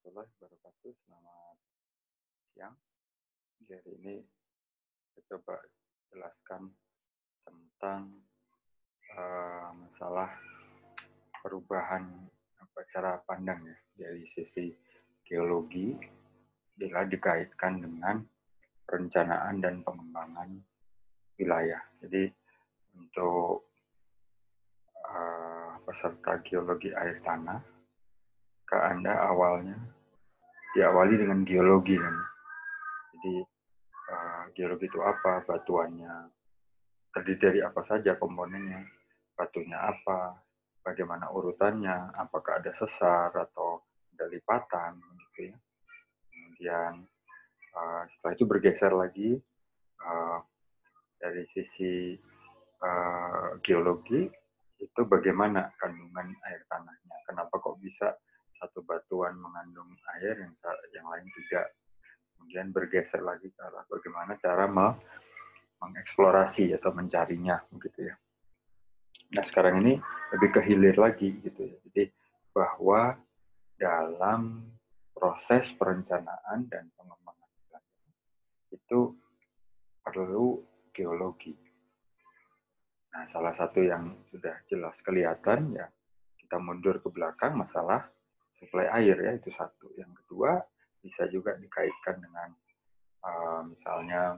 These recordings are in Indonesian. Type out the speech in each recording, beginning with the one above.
warahmatullahi wabarakatuh. Selamat siang. Jadi hari ini saya coba jelaskan tentang uh, masalah perubahan apa cara pandang ya dari sisi geologi bila dikaitkan dengan perencanaan dan pengembangan wilayah. Jadi untuk uh, peserta geologi air tanah ke Anda awalnya diawali dengan geologi kan. Jadi uh, geologi itu apa? Batuannya terdiri dari apa saja komponennya? Batunya apa? Bagaimana urutannya? Apakah ada sesar atau ada lipatan gitu ya. Kemudian uh, setelah itu bergeser lagi uh, dari sisi uh, geologi itu bagaimana kandungan air tanahnya? Kenapa kok bisa satu batuan mengandung air yang yang lain tidak. Kemudian bergeser lagi ke arah bagaimana cara mengeksplorasi atau mencarinya begitu ya. Nah sekarang ini lebih ke hilir lagi gitu ya. Jadi bahwa dalam proses perencanaan dan pengembangan itu perlu geologi. Nah, salah satu yang sudah jelas kelihatan ya kita mundur ke belakang masalah suplai air ya itu satu. Yang kedua bisa juga dikaitkan dengan uh, misalnya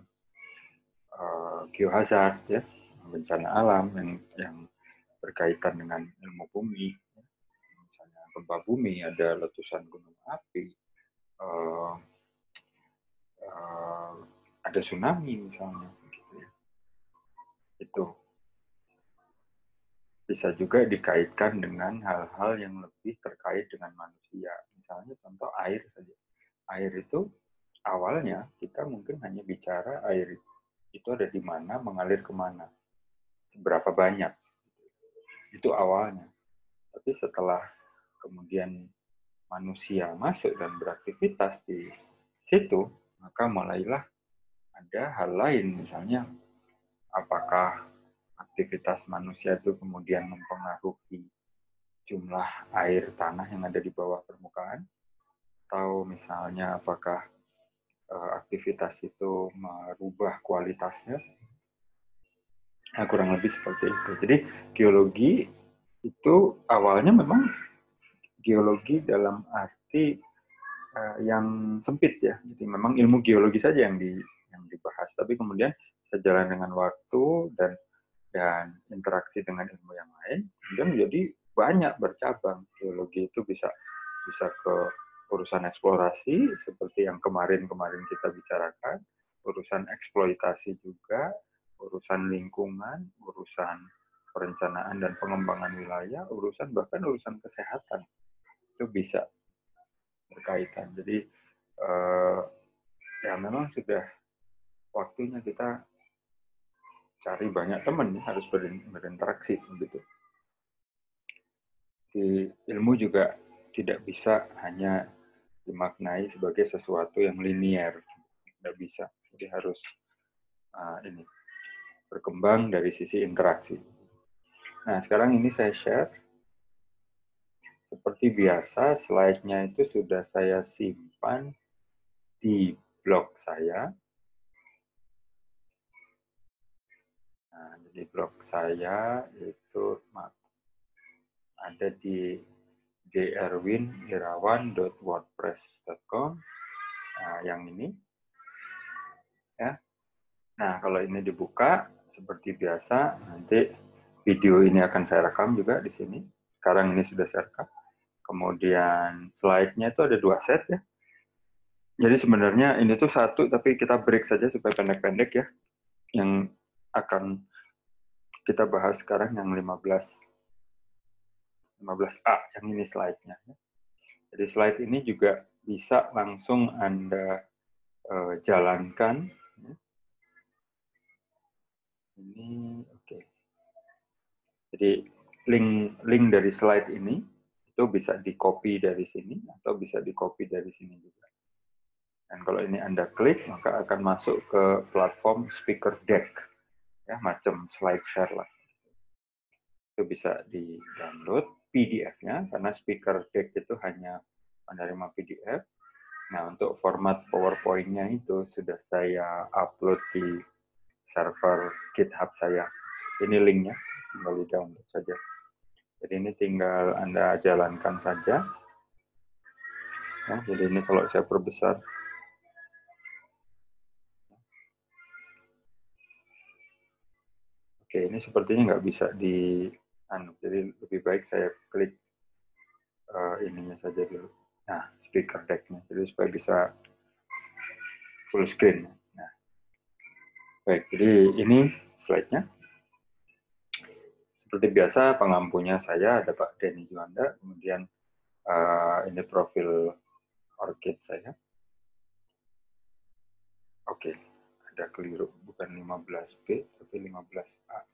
uh, geohazard ya bencana alam yang yang berkaitan dengan ilmu bumi ya. misalnya gempa bumi ada letusan gunung api uh, uh, ada tsunami misalnya gitu ya. itu bisa juga dikaitkan dengan hal-hal yang lebih terkait dengan manusia. Misalnya contoh air saja. Air itu awalnya kita mungkin hanya bicara air itu ada di mana, mengalir ke mana, seberapa banyak. Itu awalnya. Tapi setelah kemudian manusia masuk dan beraktivitas di situ, maka mulailah ada hal lain, misalnya apakah aktivitas manusia itu kemudian mempengaruhi jumlah air tanah yang ada di bawah permukaan, atau misalnya apakah uh, aktivitas itu merubah kualitasnya, nah, kurang lebih seperti itu. Jadi geologi itu awalnya memang geologi dalam arti uh, yang sempit ya, jadi memang ilmu geologi saja yang di yang dibahas, tapi kemudian sejalan dengan waktu dan dan interaksi dengan ilmu yang lain, kemudian menjadi banyak bercabang. Geologi itu bisa bisa ke urusan eksplorasi seperti yang kemarin-kemarin kita bicarakan, urusan eksploitasi juga, urusan lingkungan, urusan perencanaan dan pengembangan wilayah, urusan bahkan urusan kesehatan itu bisa berkaitan. Jadi eh, ya memang sudah waktunya kita cari banyak teman harus berinteraksi begitu di ilmu juga tidak bisa hanya dimaknai sebagai sesuatu yang linier tidak bisa. Jadi harus uh, ini berkembang dari sisi interaksi. Nah sekarang ini saya share. Seperti biasa slide-nya itu sudah saya simpan di blog saya Jadi blog saya itu ada di drwinirawan.wordpress.com. Nah, yang ini. Ya. Nah, kalau ini dibuka, seperti biasa, nanti video ini akan saya rekam juga di sini. Sekarang ini sudah saya rekam. Kemudian slide-nya itu ada dua set ya. Jadi sebenarnya ini tuh satu, tapi kita break saja supaya pendek-pendek ya. Yang akan kita bahas sekarang yang 15 15A yang ini slide-nya. Jadi slide ini juga bisa langsung Anda uh, jalankan. Ini oke. Okay. Jadi link link dari slide ini itu bisa di copy dari sini atau bisa di copy dari sini juga. Dan kalau ini Anda klik maka akan masuk ke platform speaker deck ya macam slide share lah itu bisa di download PDF-nya karena speaker deck itu hanya penerima PDF. Nah, untuk format PowerPoint-nya itu sudah saya upload di server GitHub saya. Ini linknya, tinggal di download saja. Jadi ini tinggal Anda jalankan saja. Nah, jadi ini kalau saya perbesar, Oke, ini sepertinya nggak bisa di, anu, jadi lebih baik saya klik uh, ininya saja dulu. Nah, speaker deck-nya, jadi supaya bisa full screen. Nah, baik, jadi ini slide-nya. Seperti biasa, pengampunya saya ada Pak Denny Juanda, kemudian uh, ini profil orchid saya. Oke, ada keliru, bukan 15B, tapi 15A.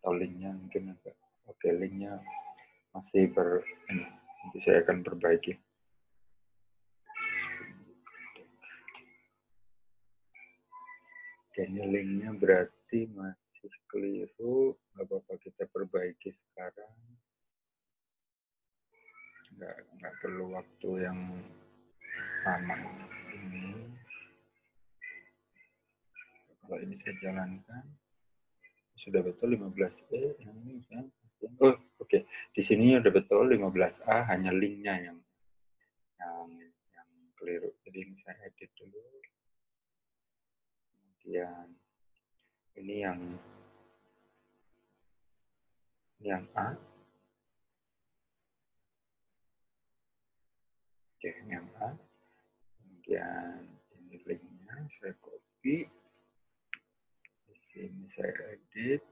atau linknya mungkin agak oke linknya masih ber ini nanti saya akan perbaiki jadi linknya berarti masih keliru nggak apa-apa kita perbaiki sekarang. Nggak nggak perlu waktu yang lama ini. Kalau ini saya jalankan. Sudah betul 15E yang ini ya. oh oke. Okay. di sini udah betul 15A hanya linknya yang yang yang keliru. Jadi ini saya edit dulu. Kemudian ini yang ini yang A. Oke yang A. Kemudian ini linknya saya copy. Ini saya edit.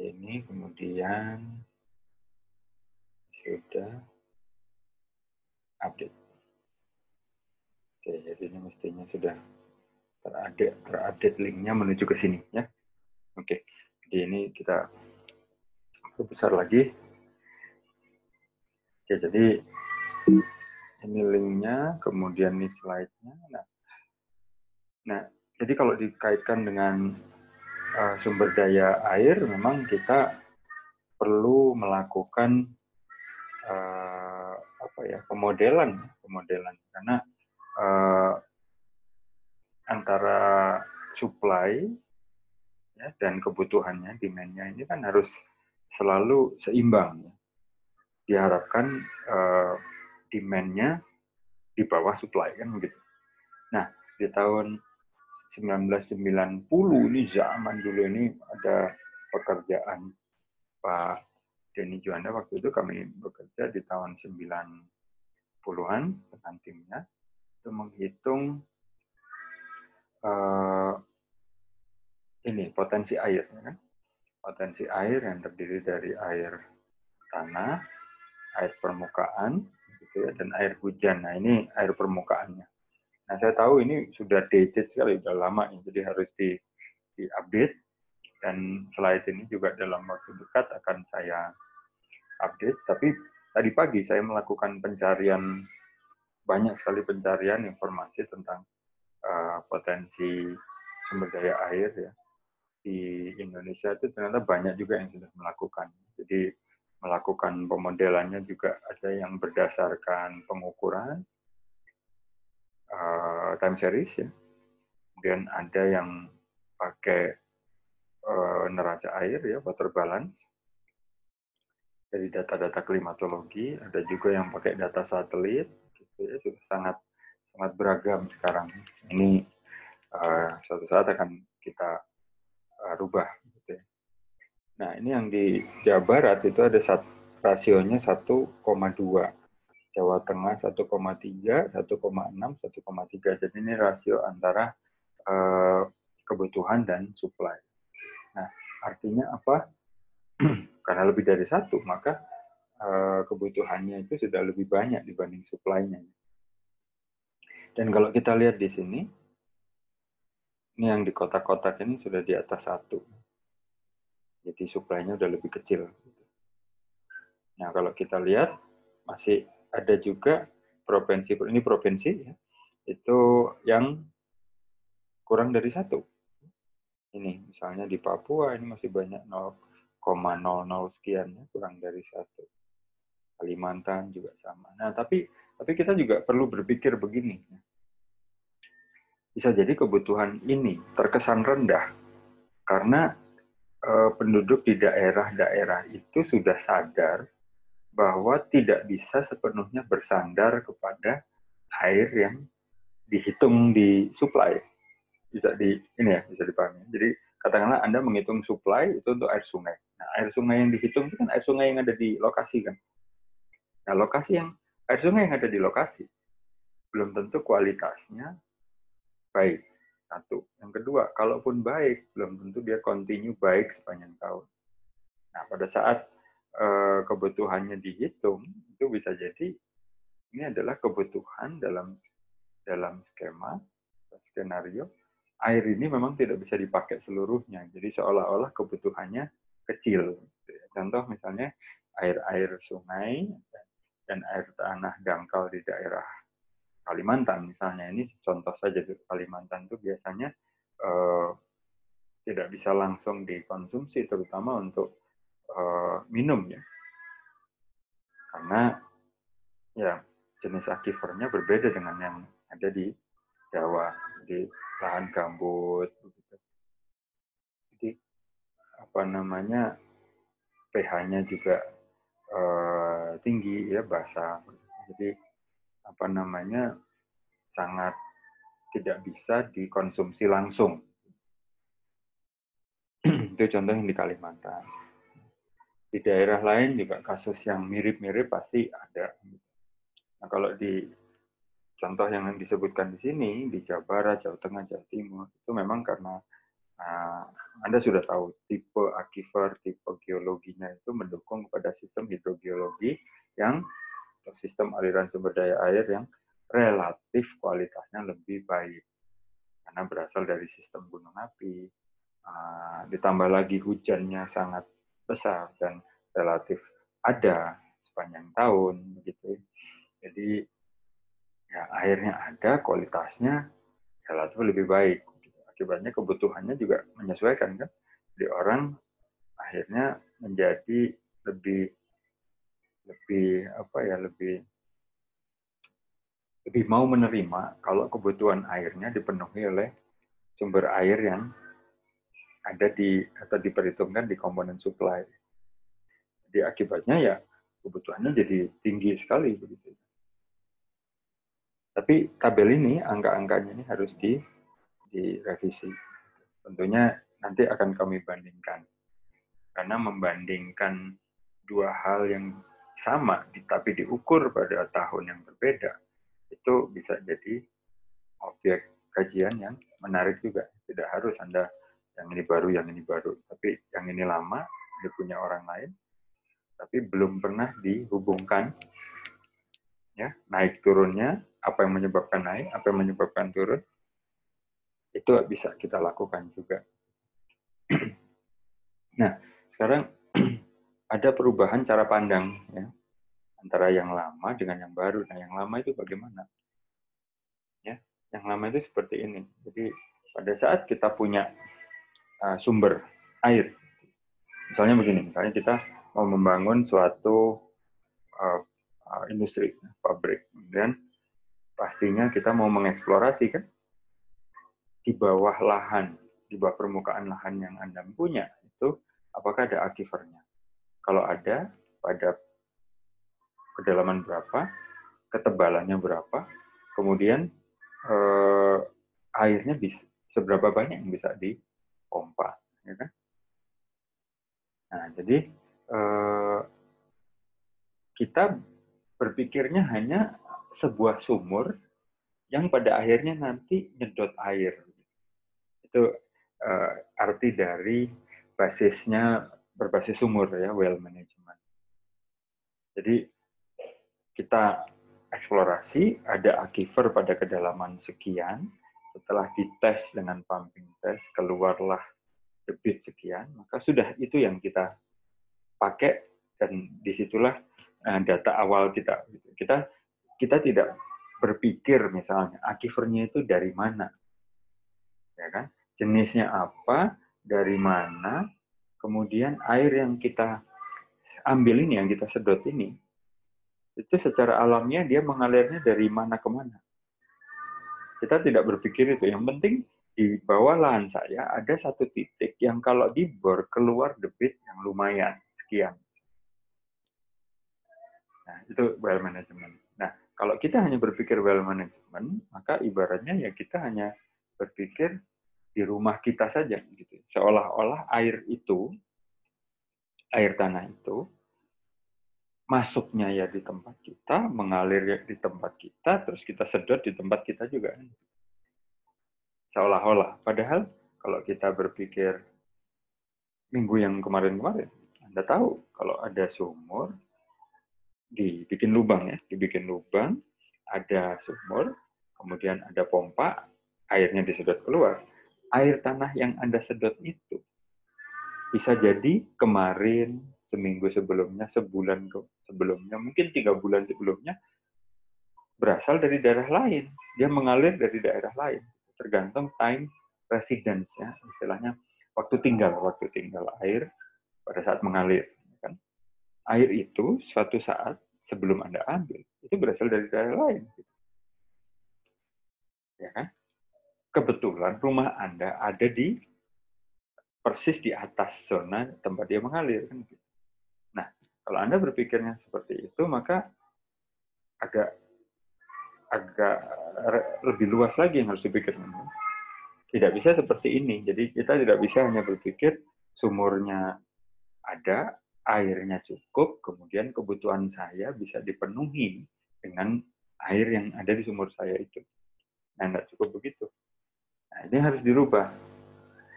Ini kemudian sudah update oke jadi ini mestinya sudah terupdate terupdate linknya menuju ke sini ya oke jadi ini kita besar lagi. Oke, jadi ini linknya, kemudian ini slide-nya. Nah, nah, jadi kalau dikaitkan dengan uh, sumber daya air, memang kita perlu melakukan uh, apa ya pemodelan, pemodelan karena uh, antara supply ya, dan kebutuhannya, demand-nya ini kan harus selalu seimbang. Diharapkan uh, demand-nya di bawah supply kan begitu. Nah, di tahun 1990 ini zaman dulu ini ada pekerjaan Pak Denny Juanda waktu itu kami bekerja di tahun 90-an dengan timnya itu menghitung uh, ini potensi air ya kan potensi air yang terdiri dari air tanah, air permukaan, gitu ya, dan air hujan. Nah ini air permukaannya. Nah saya tahu ini sudah dated sekali, sudah lama, jadi harus di, di update. Dan slide ini juga dalam waktu dekat akan saya update. Tapi tadi pagi saya melakukan pencarian banyak sekali pencarian informasi tentang uh, potensi sumber daya air ya di Indonesia itu ternyata banyak juga yang sudah melakukan. Jadi melakukan pemodelannya juga ada yang berdasarkan pengukuran uh, time series ya. Kemudian ada yang pakai uh, neraca air ya, water balance. Dari data-data klimatologi, ada juga yang pakai data satelit, gitu ya, sudah sangat sangat beragam sekarang. Ini uh, suatu saat akan kita uh, rubah. Gitu ya. Nah ini yang di Jawa Barat itu ada sat, rasionya 1,2. Jawa Tengah 1,3, 1,6, 1,3. Jadi ini rasio antara uh, kebutuhan dan supply. Nah artinya apa? Karena lebih dari satu, maka uh, kebutuhannya itu sudah lebih banyak dibanding supply-nya. Dan kalau kita lihat di sini, Ini yang di kotak-kotak ini sudah di atas satu. Jadi suplainya udah lebih kecil. Nah, kalau kita lihat, masih ada juga provinsi, ini provinsi, ya, itu yang kurang dari satu. Ini, misalnya di Papua, ini masih banyak 0,00 sekian, kurang dari satu. Kalimantan juga sama. Nah, tapi tapi kita juga perlu berpikir begini. Bisa jadi kebutuhan ini terkesan rendah karena eh, penduduk di daerah-daerah itu sudah sadar bahwa tidak bisa sepenuhnya bersandar kepada air yang dihitung di supply. Bisa di ini ya, bisa dipahami. Jadi katakanlah Anda menghitung supply itu untuk air sungai. Nah, air sungai yang dihitung itu kan air sungai yang ada di lokasi kan. Nah, lokasi yang air sungai yang ada di lokasi belum tentu kualitasnya baik. Satu. Yang kedua, kalaupun baik, belum tentu dia continue baik sepanjang tahun. Nah, pada saat uh, kebutuhannya dihitung, itu bisa jadi ini adalah kebutuhan dalam dalam skema skenario air ini memang tidak bisa dipakai seluruhnya. Jadi seolah-olah kebutuhannya kecil. Contoh misalnya air-air sungai dan air tanah dangkal di daerah Kalimantan misalnya ini contoh saja di Kalimantan itu biasanya eh, tidak bisa langsung dikonsumsi terutama untuk eh, minum ya karena ya jenis akifernya berbeda dengan yang ada di Jawa di lahan gambut begitu. jadi apa namanya pH-nya juga eh, tinggi ya basah jadi apa namanya sangat tidak bisa dikonsumsi langsung. Itu contoh yang di Kalimantan. Di daerah lain juga kasus yang mirip-mirip pasti ada. Nah, kalau di contoh yang disebutkan di sini, di Jawa Barat, Jawa Tengah, Jawa Timur, itu memang karena uh, Anda sudah tahu tipe aquifer, tipe geologinya itu mendukung kepada sistem hidrogeologi yang sistem aliran sumber daya air yang relatif kualitasnya lebih baik. Karena berasal dari sistem gunung api uh, ditambah lagi hujannya sangat besar dan relatif ada sepanjang tahun begitu jadi ya airnya ada kualitasnya relatif lebih baik akibatnya kebutuhannya juga menyesuaikan kan di orang akhirnya menjadi lebih lebih apa ya lebih lebih mau menerima kalau kebutuhan airnya dipenuhi oleh sumber air yang ada di atau diperhitungkan di komponen supply. Jadi akibatnya ya kebutuhannya jadi tinggi sekali begitu. Tapi tabel ini angka-angkanya ini harus di direvisi. Tentunya nanti akan kami bandingkan. Karena membandingkan dua hal yang sama tapi diukur pada tahun yang berbeda itu bisa jadi objek kajian yang menarik juga tidak harus anda yang ini baru yang ini baru tapi yang ini lama dia punya orang lain tapi belum pernah dihubungkan ya naik turunnya apa yang menyebabkan naik apa yang menyebabkan turun itu bisa kita lakukan juga nah sekarang ada perubahan cara pandang ya antara yang lama dengan yang baru. Nah, yang lama itu bagaimana? Ya, yang lama itu seperti ini. Jadi pada saat kita punya uh, sumber air, misalnya begini, misalnya kita mau membangun suatu uh, industri, pabrik, kemudian pastinya kita mau mengeksplorasi kan di bawah lahan, di bawah permukaan lahan yang Anda punya itu apakah ada akifernya? Kalau ada, pada kedalaman berapa, ketebalannya berapa, kemudian eh, airnya bisa seberapa banyak yang bisa dipompa, ya kan? Nah, jadi eh, kita berpikirnya hanya sebuah sumur yang pada akhirnya nanti nyedot air. Itu eh, arti dari basisnya berbasis sumur ya, well management. Jadi kita eksplorasi, ada aquifer pada kedalaman sekian, setelah dites dengan pumping test, keluarlah debit sekian, maka sudah itu yang kita pakai dan di situlah uh, data awal kita. Kita kita tidak berpikir misalnya akifernya itu dari mana, ya kan? Jenisnya apa, dari mana, kemudian air yang kita ambil ini, yang kita sedot ini, itu secara alamnya dia mengalirnya dari mana ke mana. Kita tidak berpikir itu. Yang penting di bawah lahan saya ada satu titik yang kalau dibor keluar debit yang lumayan sekian. Itu well management. Nah, kalau kita hanya berpikir well management, maka ibaratnya ya kita hanya berpikir di rumah kita saja gitu. Seolah-olah air itu air tanah itu masuknya ya di tempat kita, mengalir ya di tempat kita, terus kita sedot di tempat kita juga. Seolah-olah. Padahal kalau kita berpikir minggu yang kemarin-kemarin, Anda tahu kalau ada sumur, dibikin lubang ya, dibikin lubang, ada sumur, kemudian ada pompa, airnya disedot keluar. Air tanah yang Anda sedot itu bisa jadi kemarin, seminggu sebelumnya, sebulan sebelumnya, mungkin tiga bulan sebelumnya, berasal dari daerah lain. Dia mengalir dari daerah lain. Tergantung time residence ya, istilahnya waktu tinggal, waktu tinggal air pada saat mengalir air itu suatu saat sebelum Anda ambil, itu berasal dari daerah lain. Ya kan? Kebetulan rumah Anda ada di persis di atas zona tempat dia mengalir. Kan? Nah, kalau Anda berpikirnya seperti itu, maka agak agak lebih luas lagi yang harus dipikirkan. Tidak bisa seperti ini. Jadi kita tidak bisa hanya berpikir sumurnya ada, airnya cukup, kemudian kebutuhan saya bisa dipenuhi dengan air yang ada di sumur saya itu. Nah, tidak cukup begitu. Nah, ini harus dirubah.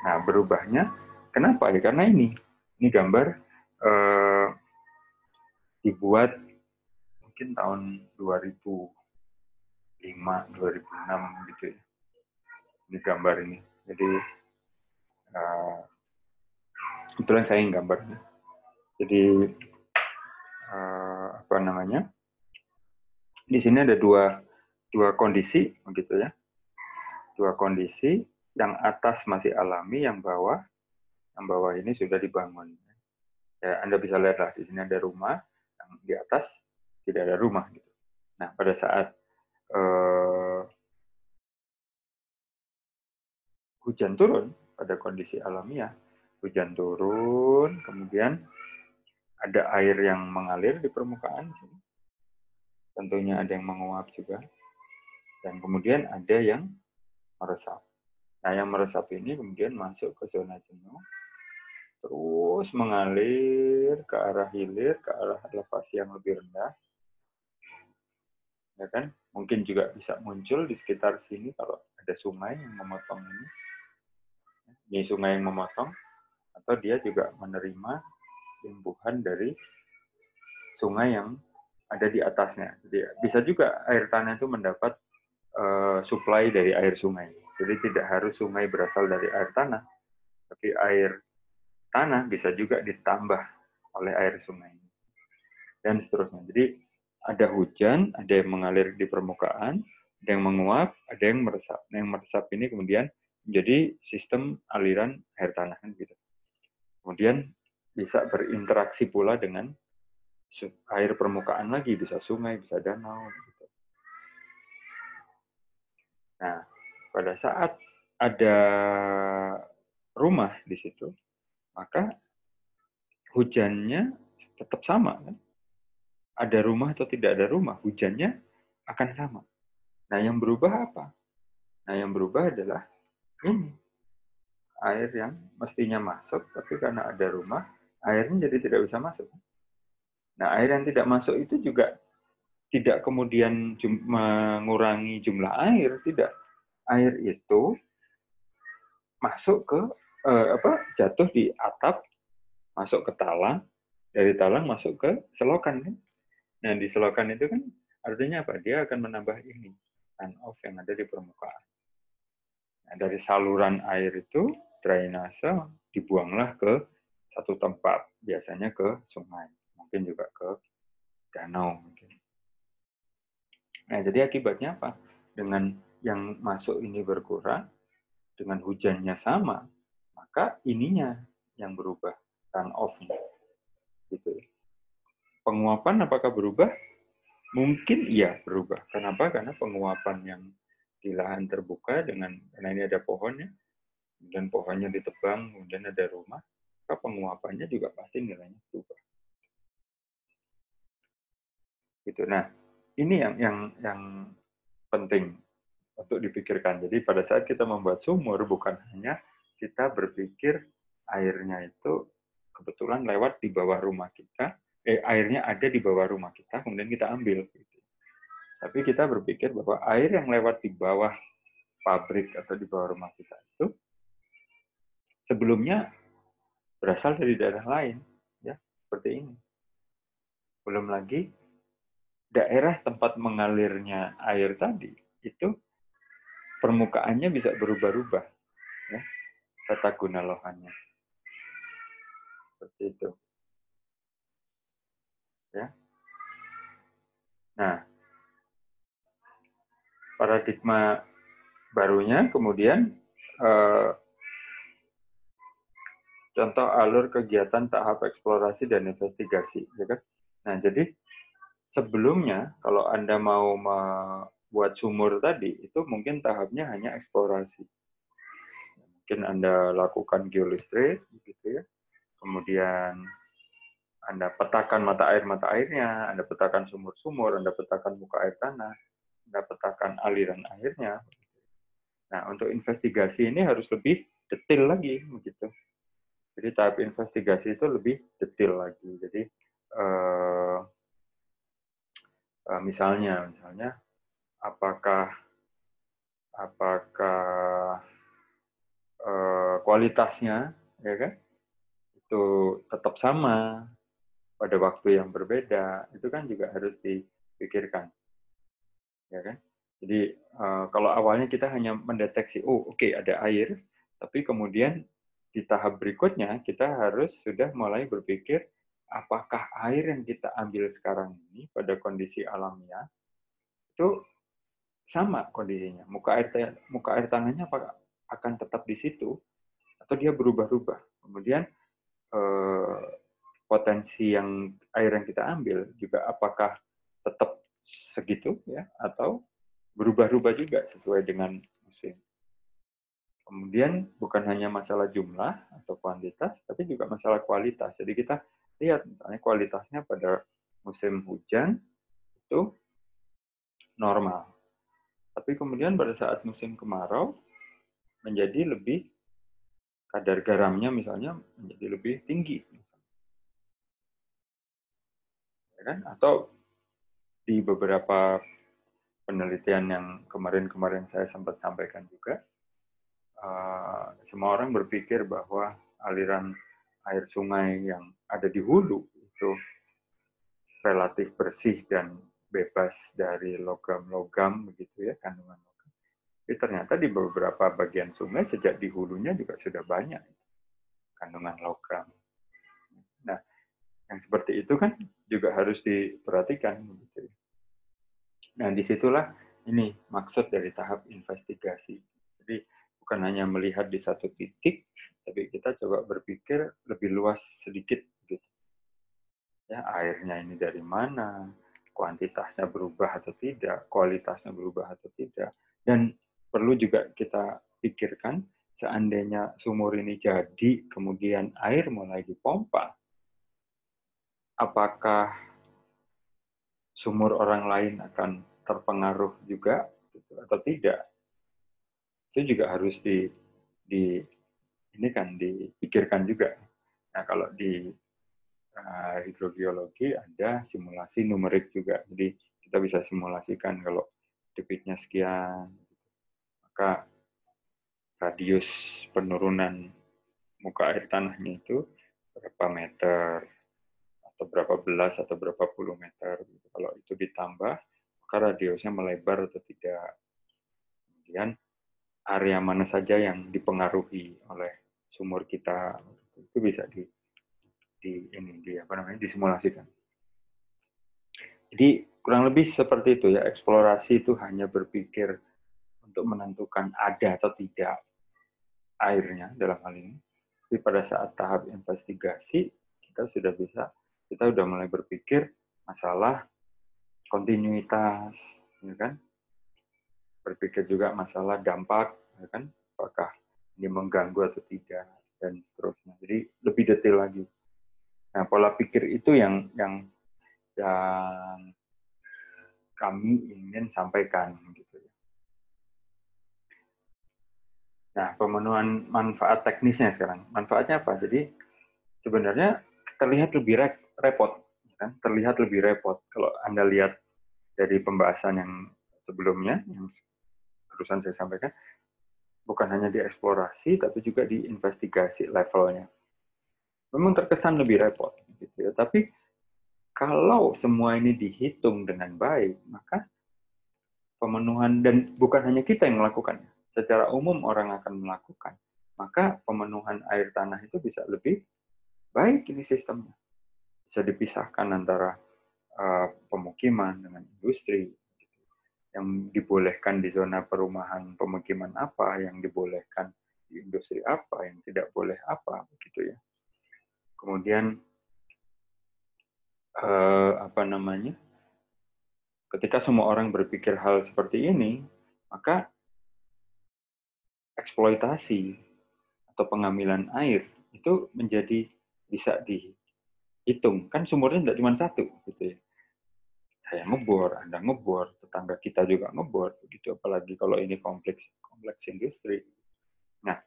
Nah, berubahnya kenapa? Ya, karena ini. Ini gambar eh, dibuat mungkin tahun 2005, 2006 gitu ya. Ini gambar ini. Jadi, eh, kebetulan saya yang gambarnya jadi uh, apa namanya? Di sini ada dua dua kondisi begitu ya. Dua kondisi yang atas masih alami, yang bawah yang bawah ini sudah dibangun. Ya, Anda bisa lihat lah di sini ada rumah, yang di atas tidak ada rumah gitu. Nah, pada saat uh, hujan turun pada kondisi alamiah, hujan turun, kemudian ada air yang mengalir di permukaan tentunya ada yang menguap juga. Dan kemudian ada yang meresap. Nah yang meresap ini kemudian masuk ke zona jenuh. Terus mengalir ke arah hilir ke arah elevasi yang lebih rendah. Ya kan? Mungkin juga bisa muncul di sekitar sini kalau ada sungai yang memotong ini. Ini sungai yang memotong. Atau dia juga menerima imbuhan dari sungai yang ada di atasnya. Jadi bisa juga air tanah itu mendapat uh, supply dari air sungai. Jadi tidak harus sungai berasal dari air tanah, tapi air tanah bisa juga ditambah oleh air sungai dan seterusnya. Jadi ada hujan, ada yang mengalir di permukaan, ada yang menguap, ada yang meresap. Nah, yang meresap ini kemudian menjadi sistem aliran air tanah kan gitu. Kemudian bisa berinteraksi pula dengan air permukaan lagi, bisa sungai, bisa danau. Gitu. Nah, pada saat ada rumah di situ, maka hujannya tetap sama. Kan? Ada rumah atau tidak ada rumah, hujannya akan sama. Nah, yang berubah apa? Nah, yang berubah adalah ini. Air yang mestinya masuk, tapi karena ada rumah, airnya jadi tidak bisa masuk. Nah, air yang tidak masuk itu juga tidak kemudian jum mengurangi jumlah air, tidak. Air itu masuk ke eh, apa? jatuh di atap, masuk ke talang, dari talang masuk ke selokan kan. Nah, di selokan itu kan artinya apa? Dia akan menambah ini, on off yang ada di permukaan. dari saluran air itu drainase dibuanglah ke satu tempat, biasanya ke sungai, mungkin juga ke danau. Mungkin. Nah, jadi akibatnya apa? Dengan yang masuk ini berkurang, dengan hujannya sama, maka ininya yang berubah, run off-nya. Gitu. Penguapan apakah berubah? Mungkin iya berubah. Kenapa? Karena penguapan yang di lahan terbuka dengan karena ini ada pohonnya, dan pohonnya ditebang, kemudian ada rumah, maka penguapannya juga pasti nilainya berubah. Gitu. Nah, ini yang yang yang penting untuk dipikirkan. Jadi pada saat kita membuat sumur bukan hanya kita berpikir airnya itu kebetulan lewat di bawah rumah kita, eh, airnya ada di bawah rumah kita, kemudian kita ambil. Gitu. Tapi kita berpikir bahwa air yang lewat di bawah pabrik atau di bawah rumah kita itu sebelumnya berasal dari daerah lain, ya seperti ini. Belum lagi daerah tempat mengalirnya air tadi itu permukaannya bisa berubah-ubah, ya tata guna lohannya seperti itu. Ya. Nah, paradigma barunya kemudian eh, contoh alur kegiatan tahap eksplorasi dan investigasi, ya kan? Nah, jadi sebelumnya kalau Anda mau membuat sumur tadi, itu mungkin tahapnya hanya eksplorasi. Mungkin Anda lakukan geolistrik, gitu ya. Kemudian Anda petakan mata air mata airnya, Anda petakan sumur-sumur, Anda petakan muka air tanah, Anda petakan aliran airnya. Nah, untuk investigasi ini harus lebih detail lagi, begitu. Jadi tahap investigasi itu lebih detail lagi. Jadi uh, uh, misalnya, misalnya, apakah apakah uh, kualitasnya, ya kan? itu tetap sama pada waktu yang berbeda, itu kan juga harus dipikirkan. Ya kan? Jadi uh, kalau awalnya kita hanya mendeteksi, oh oke okay, ada air, tapi kemudian di tahap berikutnya kita harus sudah mulai berpikir apakah air yang kita ambil sekarang ini pada kondisi alamiah itu sama kondisinya. Muka air muka air tanahnya apakah akan tetap di situ atau dia berubah-ubah. Kemudian eh, potensi yang air yang kita ambil juga apakah tetap segitu ya atau berubah-ubah juga sesuai dengan. Kemudian bukan hanya masalah jumlah atau kuantitas, tapi juga masalah kualitas. Jadi kita lihat misalnya kualitasnya pada musim hujan itu normal. Tapi kemudian pada saat musim kemarau menjadi lebih kadar garamnya misalnya menjadi lebih tinggi. Ya kan? Atau di beberapa penelitian yang kemarin-kemarin saya sempat sampaikan juga, uh, semua orang berpikir bahwa aliran air sungai yang ada di hulu itu relatif bersih dan bebas dari logam-logam begitu ya kandungan tapi ternyata di beberapa bagian sungai sejak di hulunya juga sudah banyak kandungan logam. Nah, yang seperti itu kan juga harus diperhatikan. Gitu. Nah, di situlah ini maksud dari tahap investigasi. Jadi bukan hanya melihat di satu titik, tapi kita coba berpikir lebih luas sedikit. Gitu. Ya, airnya ini dari mana, kuantitasnya berubah atau tidak, kualitasnya berubah atau tidak, dan perlu juga kita pikirkan seandainya sumur ini jadi kemudian air mulai dipompa apakah sumur orang lain akan terpengaruh juga gitu, atau tidak itu juga harus di, di ini kan dipikirkan juga nah kalau di uh, hidrogeologi ada simulasi numerik juga jadi kita bisa simulasikan kalau debitnya sekian maka radius penurunan muka air tanahnya itu berapa meter atau berapa belas atau berapa puluh meter. Kalau itu ditambah, maka radiusnya melebar atau tidak. Kemudian area mana saja yang dipengaruhi oleh sumur kita itu bisa di di ini di apa namanya disimulasikan. Jadi kurang lebih seperti itu ya eksplorasi itu hanya berpikir untuk menentukan ada atau tidak airnya dalam hal ini. Tapi pada saat tahap investigasi kita sudah bisa kita sudah mulai berpikir masalah kontinuitas, ya kan? Berpikir juga masalah dampak, ya kan? Apakah ini mengganggu atau tidak dan seterusnya. Jadi lebih detail lagi. Nah, pola pikir itu yang yang yang kami ingin sampaikan gitu ya. Nah, pemenuhan manfaat teknisnya sekarang. Manfaatnya apa? Jadi sebenarnya terlihat lebih repot, kan? Terlihat lebih repot kalau Anda lihat dari pembahasan yang sebelumnya yang terusan saya sampaikan bukan hanya dieksplorasi tapi juga diinvestigasi levelnya. Memang terkesan lebih repot gitu ya, tapi kalau semua ini dihitung dengan baik, maka pemenuhan dan bukan hanya kita yang melakukannya, secara umum orang akan melakukan, maka pemenuhan air tanah itu bisa lebih baik ini sistemnya. Bisa dipisahkan antara uh, pemukiman dengan industri, yang dibolehkan di zona perumahan pemukiman apa, yang dibolehkan di industri apa, yang tidak boleh apa, begitu ya. Kemudian eh, apa namanya? Ketika semua orang berpikir hal seperti ini, maka eksploitasi atau pengambilan air itu menjadi bisa dihitung. Kan sumurnya tidak cuma satu, gitu ya saya ngebor, Anda ngebor, tetangga kita juga ngebor, begitu apalagi kalau ini kompleks kompleks industri. Nah,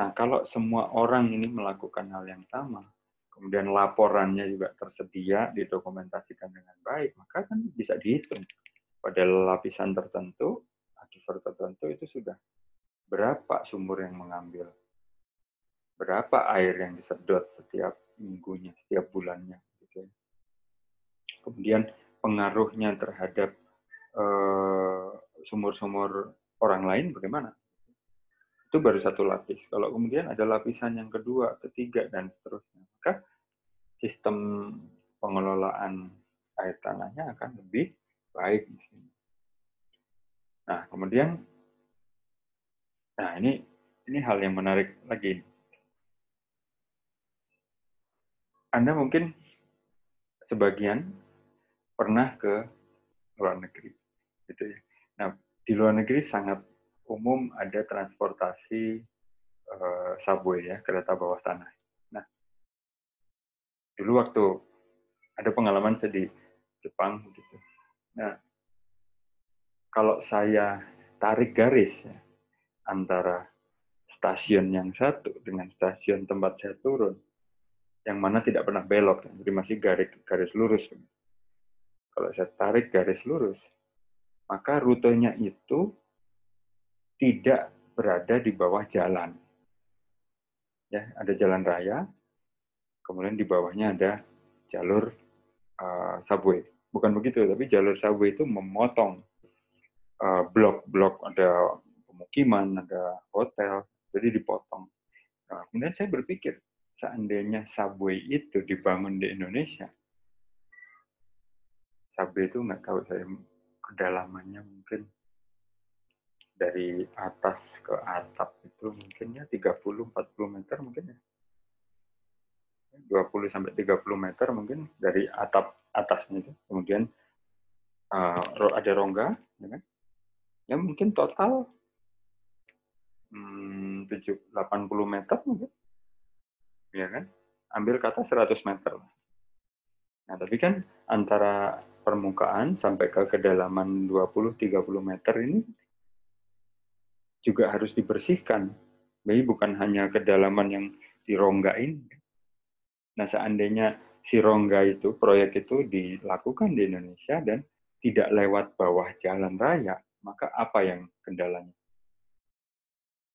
nah kalau semua orang ini melakukan hal yang sama, kemudian laporannya juga tersedia, didokumentasikan dengan baik, maka kan bisa dihitung pada lapisan tertentu, akibat tertentu itu sudah berapa sumur yang mengambil, berapa air yang disedot setiap minggunya, setiap bulannya. Gitu ya. Kemudian pengaruhnya terhadap eh, sumur-sumur uh, orang lain bagaimana? Itu baru satu lapis. Kalau kemudian ada lapisan yang kedua, ketiga, dan seterusnya, maka sistem pengelolaan air tanahnya akan lebih baik. Nah, kemudian, nah ini ini hal yang menarik lagi. Anda mungkin sebagian pernah ke luar negeri gitu ya. Nah, di luar negeri sangat umum ada transportasi uh, subway ya, kereta bawah tanah. Nah, dulu waktu ada pengalaman saya di Jepang gitu. Nah, kalau saya tarik garis ya, antara stasiun yang satu dengan stasiun tempat saya turun, yang mana tidak pernah belok, jadi masih garis garis lurus. Kalau saya tarik garis lurus, maka rutenya itu tidak berada di bawah jalan. Ya, ada jalan raya, kemudian di bawahnya ada jalur uh, subway. Bukan begitu, tapi jalur subway itu memotong eh, blok-blok, uh, ada pemukiman, ada hotel, jadi dipotong. Nah, kemudian saya berpikir, seandainya subway itu dibangun di Indonesia, cabai itu nggak tahu saya kedalamannya mungkin dari atas ke atap itu mungkin ya 30 40 meter mungkin ya. 20 sampai 30 meter mungkin dari atap atasnya itu. Kemudian uh, ada rongga ya kan? Ya mungkin total hmm, 7 80 meter mungkin ya kan? Ambil kata 100 meter. Nah tapi kan antara permukaan sampai ke kedalaman 20-30 meter ini juga harus dibersihkan. Jadi bukan hanya kedalaman yang dironggain. Nah seandainya si rongga itu, proyek itu dilakukan di Indonesia dan tidak lewat bawah jalan raya, maka apa yang kendalanya?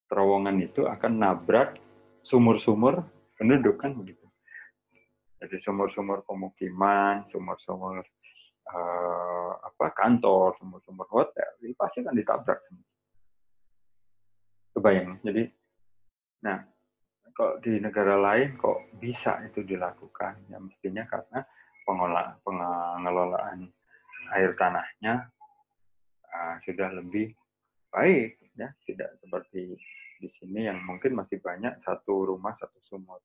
Terowongan itu akan nabrak sumur-sumur penduduk kan begitu. Jadi sumur-sumur pemukiman, sumur-sumur uh, apa kantor, sumur-sumur hotel, ini pasti akan ditabrak. kebayang. Jadi, nah, kok di negara lain kok bisa itu dilakukan? Ya mestinya karena pengelolaan, pengelolaan air tanahnya uh, sudah lebih baik, ya, tidak seperti di sini yang mungkin masih banyak satu rumah satu sumur.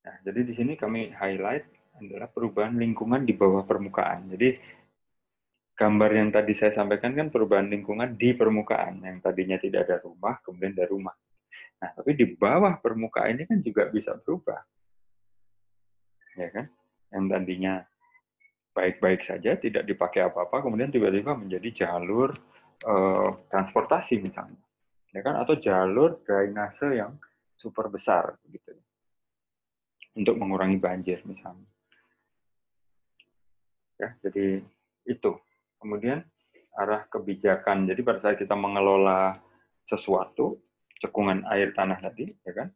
Nah, jadi di sini kami highlight adalah perubahan lingkungan di bawah permukaan. Jadi gambar yang tadi saya sampaikan kan perubahan lingkungan di permukaan yang tadinya tidak ada rumah kemudian ada rumah. Nah, tapi di bawah permukaan ini kan juga bisa berubah. Ya kan? Yang tadinya baik-baik saja, tidak dipakai apa-apa, kemudian tiba-tiba menjadi jalur eh, transportasi misalnya. Ya kan? Atau jalur drainase yang super besar begitu. Untuk mengurangi banjir misalnya. Ya, jadi itu. Kemudian arah kebijakan. Jadi pada saat kita mengelola sesuatu, cekungan air tanah tadi, ya kan?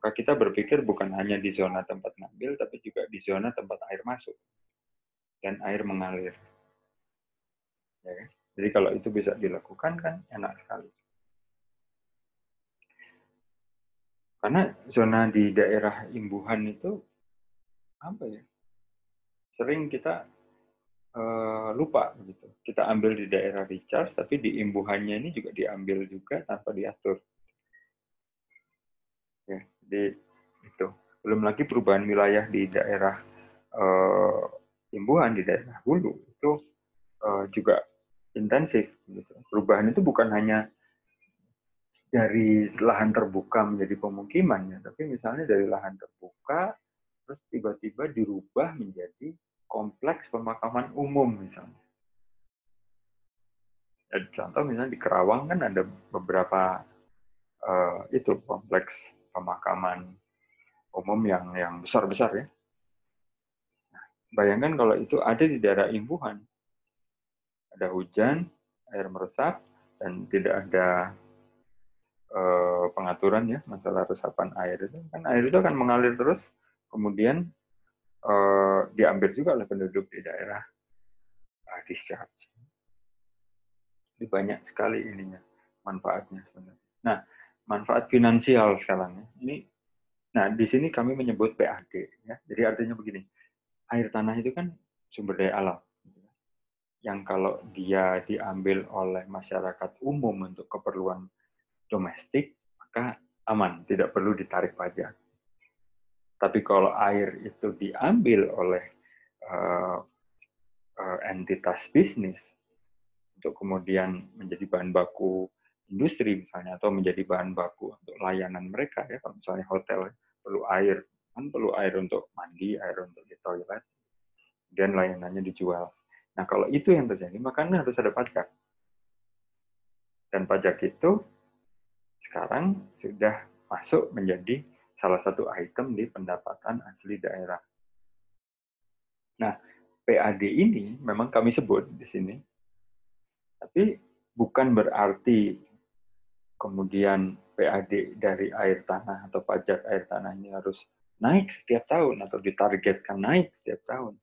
Maka kita berpikir bukan hanya di zona tempat ngambil, tapi juga di zona tempat air masuk dan air mengalir. Ya kan? Jadi kalau itu bisa dilakukan kan enak sekali. Karena zona di daerah imbuhan itu apa ya? Sering kita uh, lupa begitu. Kita ambil di daerah recharge, tapi di imbuhannya ini juga diambil juga tanpa diatur. Ya, jadi itu. Belum lagi perubahan wilayah di daerah uh, imbuhan di daerah hulu itu uh, juga intensif. Gitu. Perubahan itu bukan hanya dari lahan terbuka menjadi pemukiman ya, tapi misalnya dari lahan terbuka terus tiba-tiba dirubah menjadi kompleks pemakaman umum misalnya. Ya, contoh misalnya di Kerawang kan ada beberapa uh, itu kompleks pemakaman umum yang yang besar-besar ya. Nah, bayangkan kalau itu ada di daerah imbuhan, ada hujan, air meresap, dan tidak ada uh, pengaturan ya masalah resapan air itu kan air itu akan mengalir terus kemudian uh, diambil juga oleh penduduk di daerah uh, discharge. Jadi banyak sekali ininya manfaatnya sebenarnya. Nah, manfaat finansial sekarang ya. Ini nah di sini kami menyebut PAD ya. Jadi artinya begini. Air tanah itu kan sumber daya alam. Gitu ya. Yang kalau dia diambil oleh masyarakat umum untuk keperluan domestik, maka aman, tidak perlu ditarik pajak. Tapi kalau air itu diambil oleh uh, uh, entitas bisnis untuk kemudian menjadi bahan baku industri misalnya atau menjadi bahan baku untuk layanan mereka ya kalau misalnya hotel perlu air kan perlu air untuk mandi air untuk di toilet dan layanannya dijual. Nah kalau itu yang terjadi maka harus ada pajak. Dan pajak itu sekarang sudah masuk menjadi salah satu item di pendapatan asli daerah. Nah, PAD ini memang kami sebut di sini, tapi bukan berarti kemudian PAD dari air tanah atau pajak air tanah ini harus naik setiap tahun atau ditargetkan naik setiap tahun.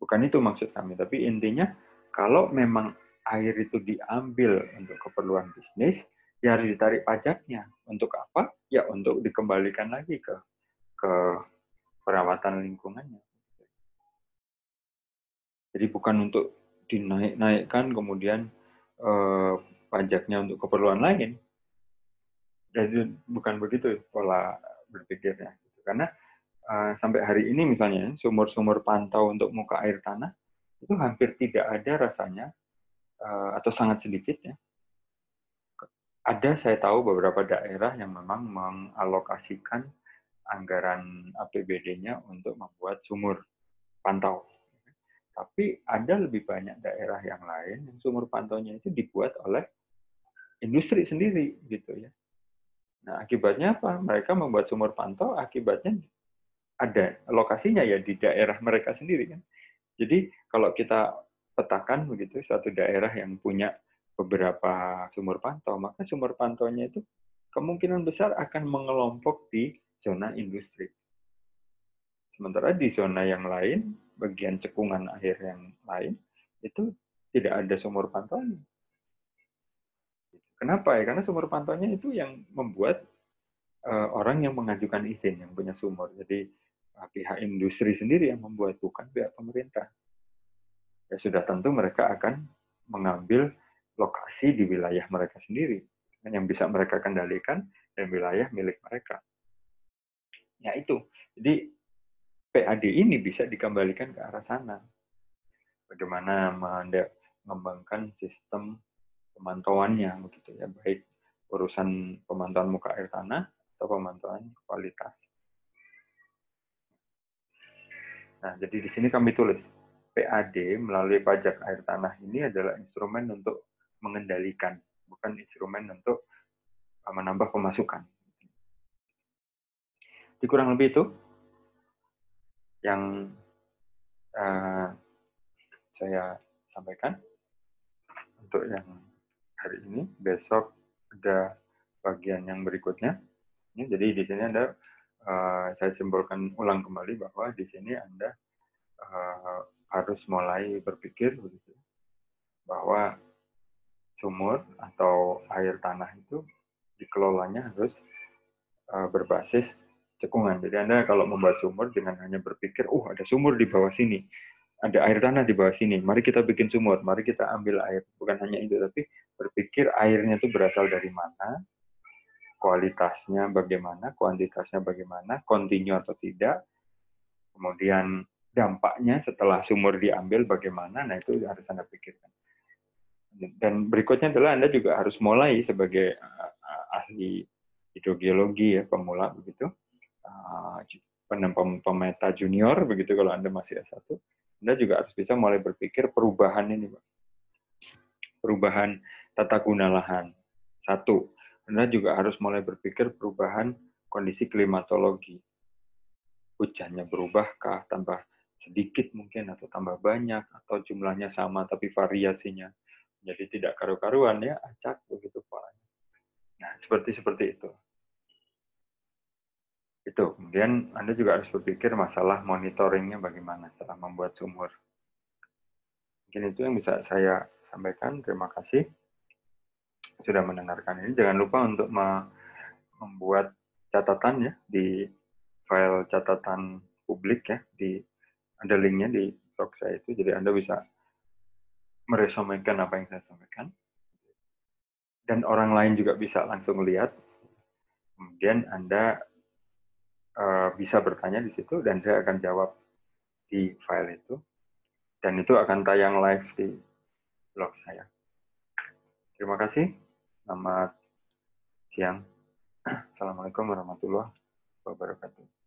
Bukan itu maksud kami, tapi intinya kalau memang air itu diambil untuk keperluan bisnis, ya harus ditarik pajaknya. Untuk apa? Ya untuk dikembalikan lagi ke ke perawatan lingkungannya. Jadi bukan untuk dinaik-naikkan kemudian eh, pajaknya untuk keperluan lain. Jadi bukan begitu pola berpikirnya. Karena uh, sampai hari ini misalnya sumur-sumur pantau untuk muka air tanah itu hampir tidak ada rasanya uh, atau sangat sedikit ya ada saya tahu beberapa daerah yang memang mengalokasikan anggaran APBD-nya untuk membuat sumur pantau. Tapi ada lebih banyak daerah yang lain yang sumur pantaunya itu dibuat oleh industri sendiri gitu ya. Nah, akibatnya apa? Mereka membuat sumur pantau, akibatnya ada lokasinya ya di daerah mereka sendiri kan. Jadi kalau kita petakan begitu suatu daerah yang punya beberapa sumur pantau, maka sumur pantaunya itu kemungkinan besar akan mengelompok di zona industri. Sementara di zona yang lain, bagian cekungan air yang lain, itu tidak ada sumur pantaunya. Kenapa ya? Karena sumur pantauannya itu yang membuat uh, orang yang mengajukan izin yang punya sumur. Jadi uh, pihak industri sendiri yang membuat bukan pihak pemerintah. Ya sudah tentu mereka akan mengambil lokasi di wilayah mereka sendiri yang bisa mereka kendalikan dan wilayah milik mereka. Ya itu. Jadi PAD ini bisa dikembalikan ke arah sana. Bagaimana mengembangkan sistem pemantauannya begitu ya, baik urusan pemantauan muka air tanah atau pemantauan kualitas. Nah, jadi di sini kami tulis PAD melalui pajak air tanah ini adalah instrumen untuk mengendalikan, bukan instrumen untuk uh, menambah pemasukan. Jadi kurang lebih itu yang uh, saya sampaikan untuk yang hari ini. Besok ada bagian yang berikutnya. Ya, jadi di sini Anda uh, saya simbolkan ulang kembali bahwa di sini Anda uh, harus mulai berpikir begitu bahwa sumur atau air tanah itu dikelolanya harus uh, berbasis cekungan. Jadi Anda kalau membuat sumur dengan hanya berpikir, oh ada sumur di bawah sini, ada air tanah di bawah sini, mari kita bikin sumur, mari kita ambil air. Bukan hanya itu, tapi berpikir airnya itu berasal dari mana, kualitasnya bagaimana, kuantitasnya bagaimana, kontinu atau tidak, kemudian dampaknya setelah sumur diambil bagaimana, nah itu harus Anda pikirkan. Dan berikutnya adalah Anda juga harus mulai sebagai uh, ahli hidrogeologi ya, pemula begitu, uh, pemeta junior begitu kalau Anda masih S1, Anda juga harus bisa mulai berpikir perubahan ini. Perubahan tata guna lahan. Satu, anda juga harus mulai berpikir perubahan kondisi klimatologi. Hujannya berubahkah, tambah sedikit mungkin, atau tambah banyak, atau jumlahnya sama tapi variasinya jadi tidak karu-karuan ya, acak begitu polanya. Nah, seperti seperti itu. Itu. Kemudian Anda juga harus berpikir masalah monitoringnya bagaimana setelah membuat sumur. Mungkin itu yang bisa saya sampaikan. Terima kasih sudah mendengarkan ini. Jangan lupa untuk membuat catatan ya di file catatan publik ya di ada linknya di blog saya itu jadi anda bisa meresumekan apa yang saya sampaikan. Dan orang lain juga bisa langsung lihat. Kemudian anda uh, bisa bertanya di situ dan saya akan jawab di file itu. Dan itu akan tayang live di blog saya. Terima kasih. Selamat siang. Assalamualaikum warahmatullahi wabarakatuh.